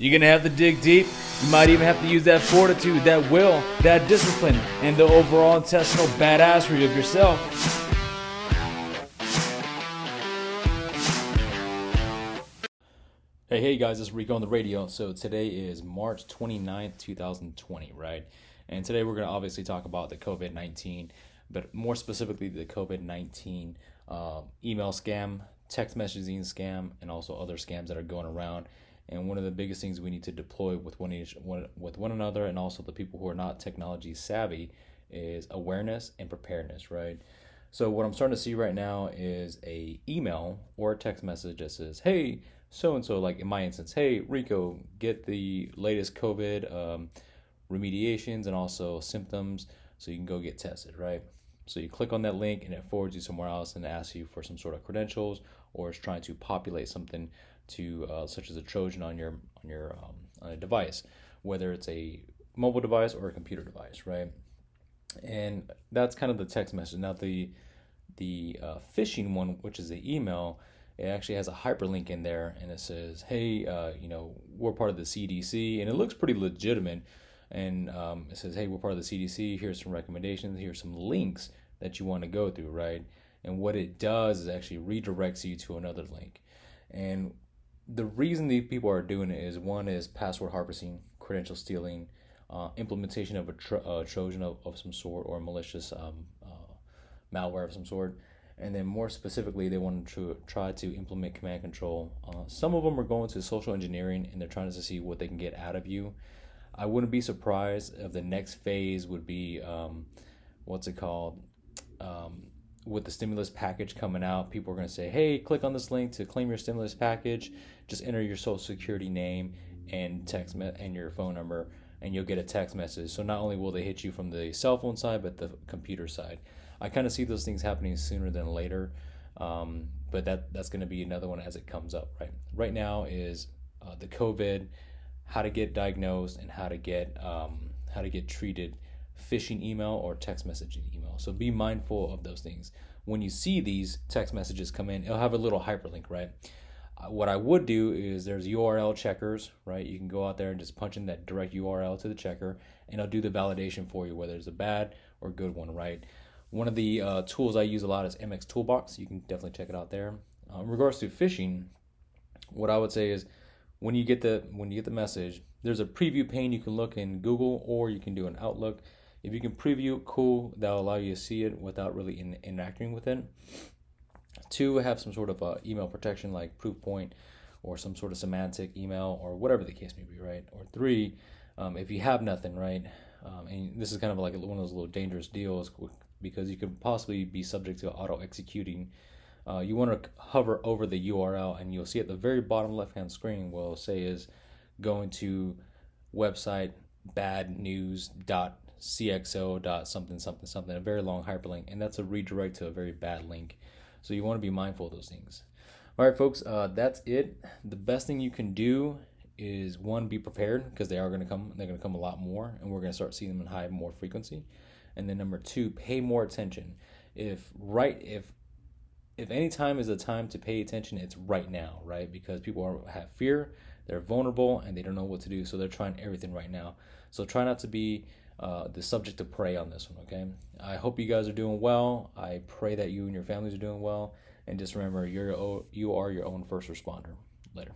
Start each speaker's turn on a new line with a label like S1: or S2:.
S1: You're gonna have to dig deep. You might even have to use that fortitude, that will, that discipline, and the overall intestinal badassery of yourself. Hey, hey guys, it's Rico on the radio. So today is March 29th, 2020, right? And today we're gonna obviously talk about the COVID 19, but more specifically the COVID 19 uh, email scam, text messaging scam, and also other scams that are going around and one of the biggest things we need to deploy with one each one, with one another and also the people who are not technology savvy is awareness and preparedness right? So what i'm starting to see right now is a email or a text message that says hey so and so like in my instance hey rico get the latest covid um, remediations and also symptoms so you can go get tested right so you click on that link and it forwards you somewhere else and asks you for some sort of credentials or is trying to populate something to uh, such as a Trojan on your on your um, on a device, whether it's a mobile device or a computer device, right? And that's kind of the text message. Now the the uh, phishing one, which is the email, it actually has a hyperlink in there, and it says, "Hey, uh, you know, we're part of the CDC," and it looks pretty legitimate. And um, it says, "Hey, we're part of the CDC. Here's some recommendations. Here's some links that you want to go through, right?" And what it does is actually redirects you to another link. And the reason these people are doing it is one is password harvesting, credential stealing, uh, implementation of a tro- Trojan of, of some sort or malicious um, uh, malware of some sort. And then more specifically, they want to try to implement command control. Uh, some of them are going to social engineering and they're trying to see what they can get out of you. I wouldn't be surprised if the next phase would be um, what's it called? Um, with the stimulus package coming out, people are going to say, "Hey, click on this link to claim your stimulus package. Just enter your social security name and text me- and your phone number, and you'll get a text message." So not only will they hit you from the cell phone side, but the computer side. I kind of see those things happening sooner than later, um, but that that's going to be another one as it comes up. Right. Right now is uh, the COVID, how to get diagnosed, and how to get um, how to get treated phishing email or text messaging email. So be mindful of those things. When you see these text messages come in, it'll have a little hyperlink, right? Uh, what I would do is there's URL checkers, right? You can go out there and just punch in that direct URL to the checker, and it'll do the validation for you, whether it's a bad or good one, right? One of the uh, tools I use a lot is MX Toolbox. You can definitely check it out there. Uh, in regards to phishing, what I would say is when you get the when you get the message, there's a preview pane you can look in Google or you can do an Outlook if you can preview, cool. That'll allow you to see it without really in, interacting with it. Two, have some sort of uh, email protection like Proofpoint or some sort of Symantec email or whatever the case may be, right? Or three, um, if you have nothing, right? Um, and this is kind of like one of those little dangerous deals because you could possibly be subject to auto executing. Uh, you want to hover over the URL and you'll see at the very bottom left hand screen will say is going to website badnews.com cxo dot something something something a very long hyperlink and that's a redirect to a very bad link. So you want to be mindful of those things. All right folks uh, that's it. The best thing you can do is one be prepared because they are going to come they're going to come a lot more and we're going to start seeing them in high more frequency. And then number two pay more attention. If right if if any time is a time to pay attention it's right now right because people are, have fear they're vulnerable and they don't know what to do so they're trying everything right now so try not to be uh, the subject to prey on this one. Okay. I hope you guys are doing well. I pray that you and your families are doing well. And just remember, you're you are your own first responder. Later.